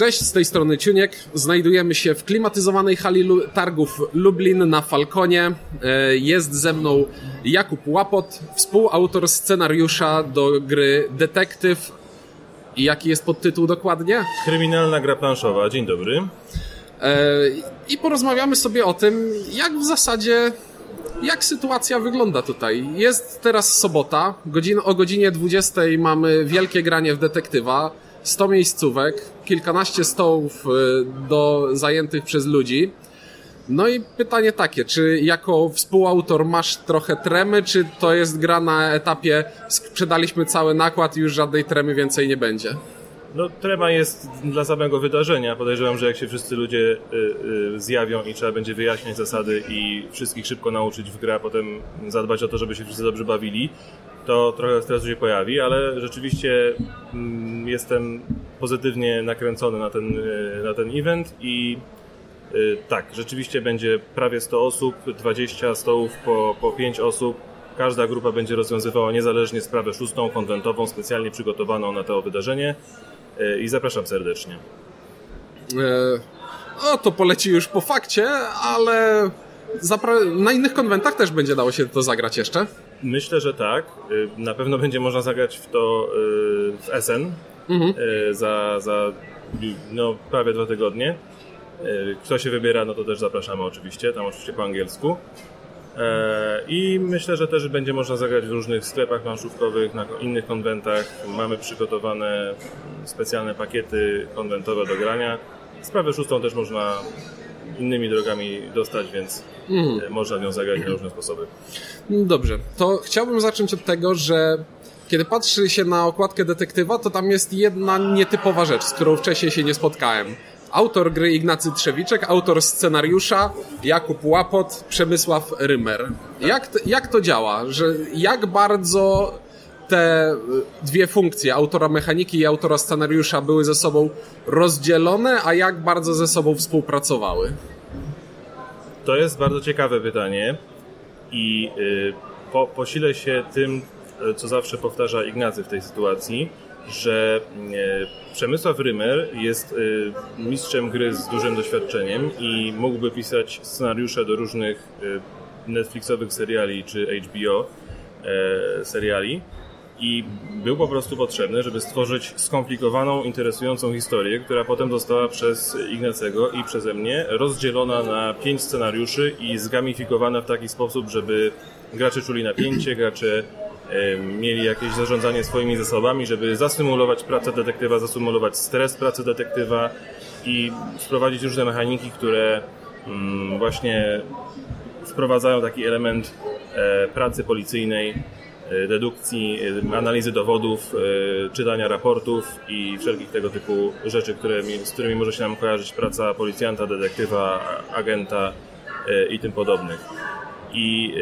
Cześć, z tej strony Ciuniek. Znajdujemy się w klimatyzowanej hali targów Lublin na Falconie. E, Jest ze mną Jakub Łapot, współautor scenariusza do gry Detektyw. I jaki jest podtytuł dokładnie? Kryminalna gra planszowa, dzień dobry. E, I porozmawiamy sobie o tym, jak w zasadzie, jak sytuacja wygląda tutaj. Jest teraz sobota, godzin, o godzinie 20 mamy wielkie granie w detektywa, 100 miejscówek, kilkanaście stołów e, do zajętych przez ludzi. No i pytanie takie, czy jako współautor masz trochę tremy, czy to jest gra na etapie sprzedaliśmy cały nakład i już żadnej tremy więcej nie będzie? No, trema jest dla samego wydarzenia. Podejrzewam, że jak się wszyscy ludzie y, y, zjawią i trzeba będzie wyjaśniać zasady i wszystkich szybko nauczyć w grę, a potem zadbać o to, żeby się wszyscy dobrze bawili, to trochę stresu się pojawi, ale rzeczywiście mm, jestem pozytywnie nakręcony na ten, y, na ten event i y, tak, rzeczywiście będzie prawie 100 osób, 20 stołów po, po 5 osób. Każda grupa będzie rozwiązywała niezależnie sprawę szóstą, konwentową, specjalnie przygotowaną na to wydarzenie. Y, I zapraszam serdecznie. E, O, to poleci już po fakcie, ale na innych konwentach też będzie dało się to zagrać jeszcze. Myślę, że tak. Y, Na pewno będzie można zagrać w to y, w SN y, za, za no, prawie dwa tygodnie. Kto się wybiera, no to też zapraszamy oczywiście, tam oczywiście po angielsku. E, I myślę, że też będzie można zagrać w różnych sklepach planszówkowych, na innych konwentach. Mamy przygotowane specjalne pakiety konwentowe do grania. Sprawę szóstą też można innymi drogami dostać, więc e, można w nią zagrać na różne sposoby. Dobrze, to chciałbym zacząć od tego, że kiedy patrzy się na okładkę detektywa, to tam jest jedna nietypowa rzecz, z którą wcześniej się nie spotkałem. Autor gry Ignacy Trzewiczek, autor scenariusza Jakub Łapot, Przemysław Rymer. Jak, to- jak to działa? Że jak bardzo te y, dwie funkcje, autora mechaniki i autora scenariusza, były ze sobą rozdzielone, a jak bardzo ze sobą współpracowały? To jest bardzo ciekawe pytanie i y, po, posilę się tym, y, co zawsze powtarza Ignacy w tej sytuacji, że y, Przemysław Rymer jest mistrzem gry z dużym doświadczeniem i mógłby pisać scenariusze do różnych Netflixowych seriali czy HBO e, seriali i był po prostu potrzebny, żeby stworzyć skomplikowaną, interesującą historię, która potem została przez Ignacego i przeze mnie rozdzielona na pięć scenariuszy i zgamifikowana w taki sposób, żeby gracze czuli napięcie, gracze mieli jakieś zarządzanie swoimi zasobami, żeby zasymulować pracę detektywa, zasymulować stres pracy detektywa i wprowadzić różne mechaniki, które mm, właśnie wprowadzają taki element e, pracy policyjnej, dedukcji, e, analizy dowodów, e, czytania raportów i wszelkich tego typu rzeczy, które, mi- z którymi może się nam kojarzyć praca policjanta, detektywa, agenta e, i tym podobnych. I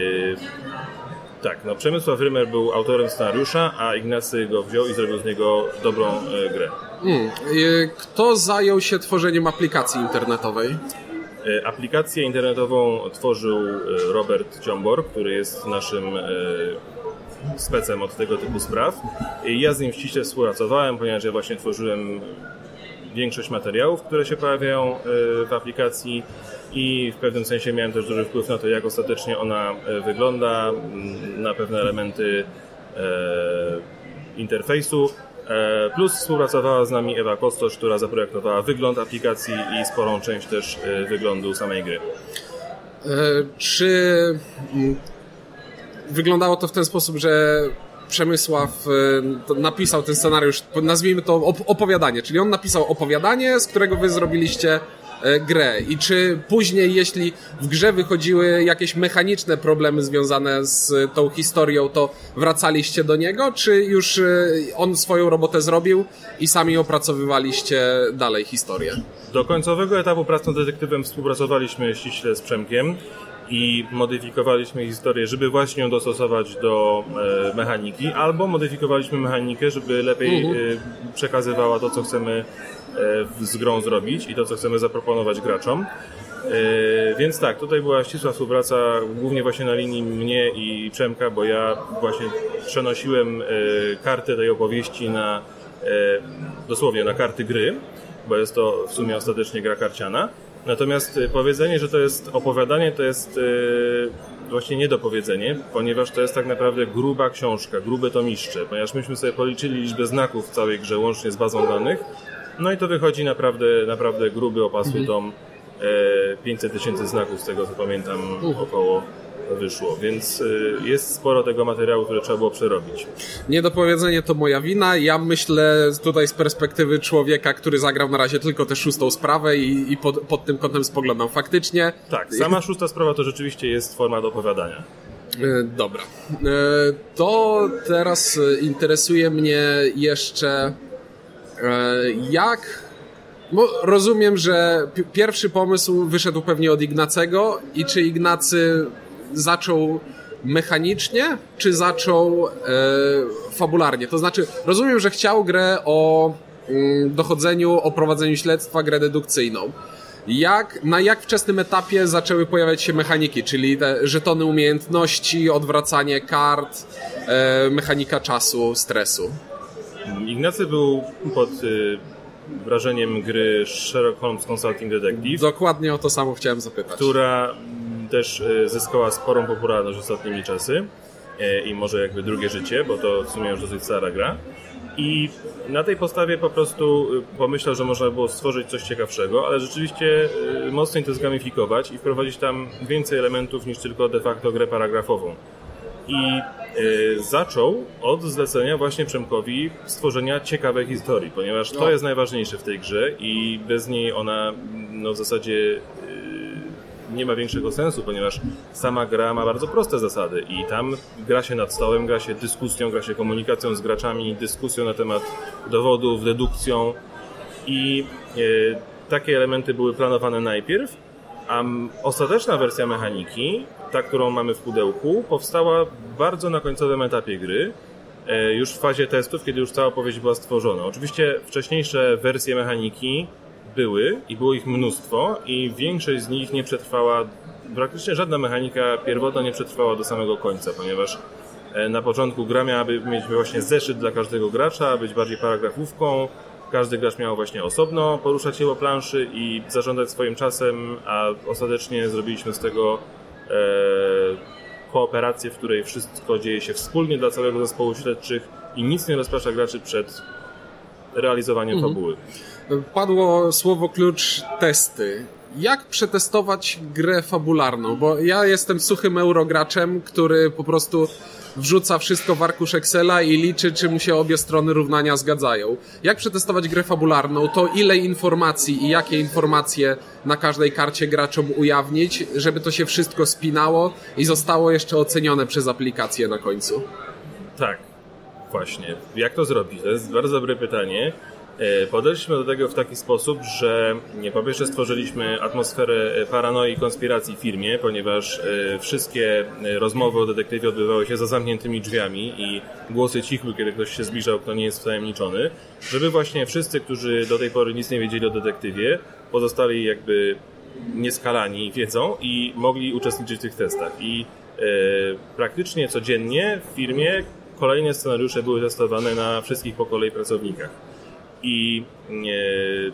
tak, no Przemysław Rymer był autorem scenariusza, a Ignacy go wziął i zrobił z niego dobrą grę. Hmm. y, Kto zajął się tworzeniem aplikacji internetowej? Aplikację internetową tworzył Robert Ciombor, który jest naszym specem od tego typu spraw. I ja z nim ściśle współpracowałem, ponieważ ja właśnie tworzyłem większość materiałów, które się pojawiają e, w aplikacji i w pewnym sensie miałem też duży wpływ na to, jak ostatecznie ona e, wygląda, m, na pewne elementy e, interfejsu. E, Plus współpracowała z nami Ewa Kostosz, która zaprojektowała wygląd aplikacji i sporą część też wyglądu samej gry. E, Czy mm, wyglądało to w ten sposób, że Przemysław to napisał ten scenariusz, nazwijmy to op- opowiadanie, czyli on napisał opowiadanie, z którego wy zrobiliście e, grę. I czy później, jeśli w grze wychodziły jakieś mechaniczne problemy związane z tą historią, to wracaliście do niego, czy już e, on swoją robotę zrobił i sami opracowywaliście dalej historię? Do końcowego etapu prac nad detektywem współpracowaliśmy ściśle z Przemkiem i modyfikowaliśmy historię, żeby właśnie ją dostosować do e, mechaniki, albo modyfikowaliśmy mechanikę, żeby lepiej e, przekazywała to, co chcemy e, z grą zrobić i to, co chcemy zaproponować graczom. E, Więc tak, tutaj była ścisła współpraca, głównie właśnie na linii mnie i Przemka, bo ja właśnie przenosiłem e, kartę tej opowieści na e, dosłownie na karty gry bo jest to w sumie ostatecznie gra karciana. Natomiast y, powiedzenie, że to jest opowiadanie, to jest yy, właśnie niedopowiedzenie, ponieważ to jest tak naprawdę gruba książka, grube tomiszcze, ponieważ myśmy sobie policzyli liczbę znaków w całej grze łącznie z bazą danych, no i to wychodzi naprawdę, naprawdę gruby, opasły mhm. tom, 500 e, tysięcy znaków z tego co pamiętam około wyszło, więc y, jest sporo tego materiału, które trzeba było przerobić. Niedopowiedzenie to moja wina. Ja myślę tutaj z perspektywy człowieka, który zagrał na razie tylko tę szóstą sprawę i, i pod, pod, tym kątem spoglądam. Faktycznie. Tak, sama szósta sprawa to rzeczywiście jest forma do opowiadania. E, dobra. E, to teraz interesuje mnie jeszcze jak bo rozumiem, że pierwszy pomysł wyszedł pewnie od Ignacego i czy Ignacy zaczął mechanicznie, czy zaczął e, fabularnie? To znaczy, rozumiem, że chciał grę o mm, dochodzeniu, o prowadzeniu śledztwa, grę dedukcyjną. Jak, na jak wczesnym etapie zaczęły pojawiać się mechaniki, czyli te żetony umiejętności, odwracanie kart, e, mechanika czasu, stresu? Ignacy był pod y, wrażeniem gry Sherlock Holmes Consulting Detective. Dokładnie o to samo chciałem zapytać. Która też e, zyskała sporą popularność ostatnimi czasy e, i może jakby drugie życie, bo to w sumie już dosyć stara gra. I na tej podstawie po prostu e, pomyślał, że można było stworzyć coś ciekawszego, ale rzeczywiście mocniej to zgamifikować i wprowadzić tam więcej elementów niż tylko de facto grę paragrafową. I zaczął od zlecenia właśnie Przemkowi stworzenia ciekawej historii, ponieważ to no. jest najważniejsze w tej grze i bez niej ona no, w zasadzie nie ma większego sensu, ponieważ sama gra ma bardzo proste zasady i tam gra się nad stołem, gra się dyskusją, gra się komunikacją z graczami, dyskusją na temat dowodów, dedukcją i e, takie elementy były planowane najpierw, a ostateczna wersja mechaniki, ta, którą mamy w pudełku, powstała bardzo na końcowym etapie gry, e, już w fazie testów, kiedy już cała powieść była stworzona. Oczywiście wcześniejsze wersje mechaniki były i było ich mnóstwo i większość z nich nie przetrwała, praktycznie żadna mechanika pierwotna nie przetrwała do samego końca, ponieważ e, na początku gra miałaby mieć właśnie zeszyt dla każdego gracza, być bardziej paragrafówką, każdy gracz miał właśnie osobno poruszać się po planszy i zarządzać swoim czasem, a ostatecznie zrobiliśmy z tego e, kooperację, w której wszystko dzieje się wspólnie dla całego zespołu śledczych i nic nie rozprasza graczy przed realizowaniem mhm. fabuły padło słowo klucz testy. Jak przetestować grę fabularną? Bo ja jestem suchym eurograczem, który po prostu wrzuca wszystko w arkusz Excela i liczy, czy mu się obie strony równania zgadzają. Jak przetestować grę fabularną? To ile informacji i jakie informacje na każdej karcie graczom ujawnić, żeby to się wszystko spinało i zostało jeszcze ocenione przez aplikację na końcu? Tak, właśnie. Jak to zrobić? To jest bardzo dobre pytanie. E, podeszliśmy do tego w taki sposób, że po pierwsze stworzyliśmy atmosferę e, paranoi i konspiracji w firmie, ponieważ e, wszystkie rozmowy o detektywie odbywały się za zamkniętymi drzwiami i głosy cichły, kiedy ktoś się zbliżał, kto nie jest wtajemniczony, żeby właśnie wszyscy, którzy do tej pory nic nie wiedzieli o detektywie, pozostali jakby nieskalani wiedzą i mogli uczestniczyć w tych testach. I praktycznie codziennie w firmie kolejne scenariusze były testowane na wszystkich po kolei pracownikach. I e,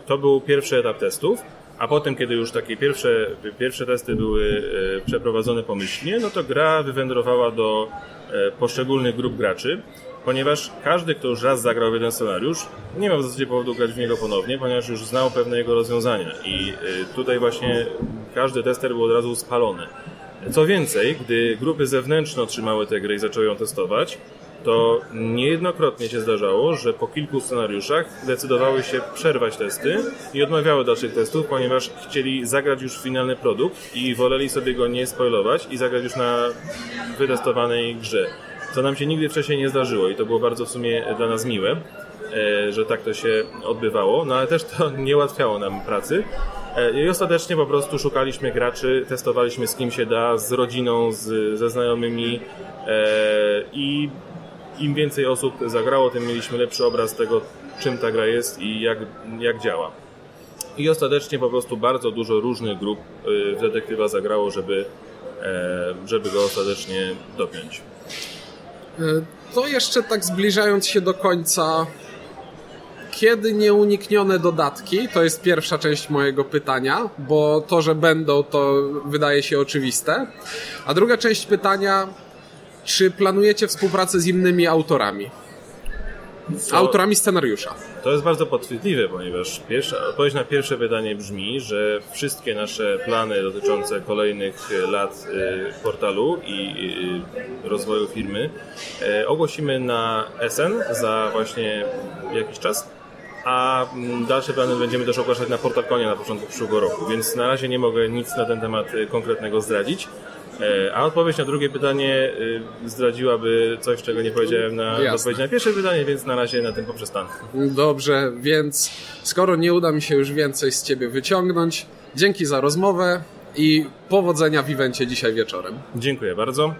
to był pierwszy etap testów. A potem, kiedy już takie pierwsze, pierwsze testy były e, przeprowadzone pomyślnie, no to gra wywędrowała do e, poszczególnych grup graczy, ponieważ każdy, kto już raz zagrał w jeden scenariusz, nie miał w zasadzie powodu grać w niego ponownie, ponieważ już znał pewne jego rozwiązania. I tutaj właśnie każdy tester był od razu spalony. Co więcej, gdy grupy zewnętrzne otrzymały tę grę i zaczęły ją testować, to niejednokrotnie się zdarzało, że po kilku scenariuszach decydowały się przerwać testy i odmawiały dalszych testów, ponieważ chcieli zagrać już finalny produkt i woleli sobie go nie spoilować i zagrać już na wytestowanej grze. Co nam się nigdy wcześniej nie zdarzyło i to było bardzo w sumie dla nas miłe, e, że tak to się odbywało, no ale też to nie ułatwiało nam pracy. E, I ostatecznie po prostu szukaliśmy graczy, testowaliśmy z kim się da, z rodziną, z, ze znajomymi e, i im więcej osób zagrało, tym mieliśmy lepszy obraz tego, czym ta gra jest i jak, jak działa. I ostatecznie po prostu bardzo dużo różnych grup y, w detektywa zagrało, żeby, e, żeby go ostatecznie dopiąć. E, to jeszcze tak zbliżając się do końca, kiedy nieuniknione dodatki? To jest pierwsza część mojego pytania, bo to, że będą, to wydaje się oczywiste. A druga część pytania, czy planujecie współpracę z innymi autorami? Co? Autorami scenariusza. To jest bardzo podchwytliwe, ponieważ pierwsza, odpowiedź na pierwsze pytanie brzmi, że wszystkie nasze plany dotyczące kolejnych lat y, portalu i y, rozwoju firmy y, ogłosimy na SN za właśnie jakiś czas, a mm, dalsze plany będziemy też ogłaszać na Portal Konia na początku przyszłego roku, więc na razie nie mogę nic na ten temat konkretnego zdradzić. E, A odpowiedź na drugie pytanie y, zdradziłaby coś, czego nie powiedziałem na Jasne. odpowiedź na pierwsze pytanie, więc na razie na tym poprzestanę. Dobrze, więc skoro nie uda mi się już więcej z Ciebie wyciągnąć, dzięki za rozmowę i powodzenia w evencie dzisiaj wieczorem. Dziękuję bardzo.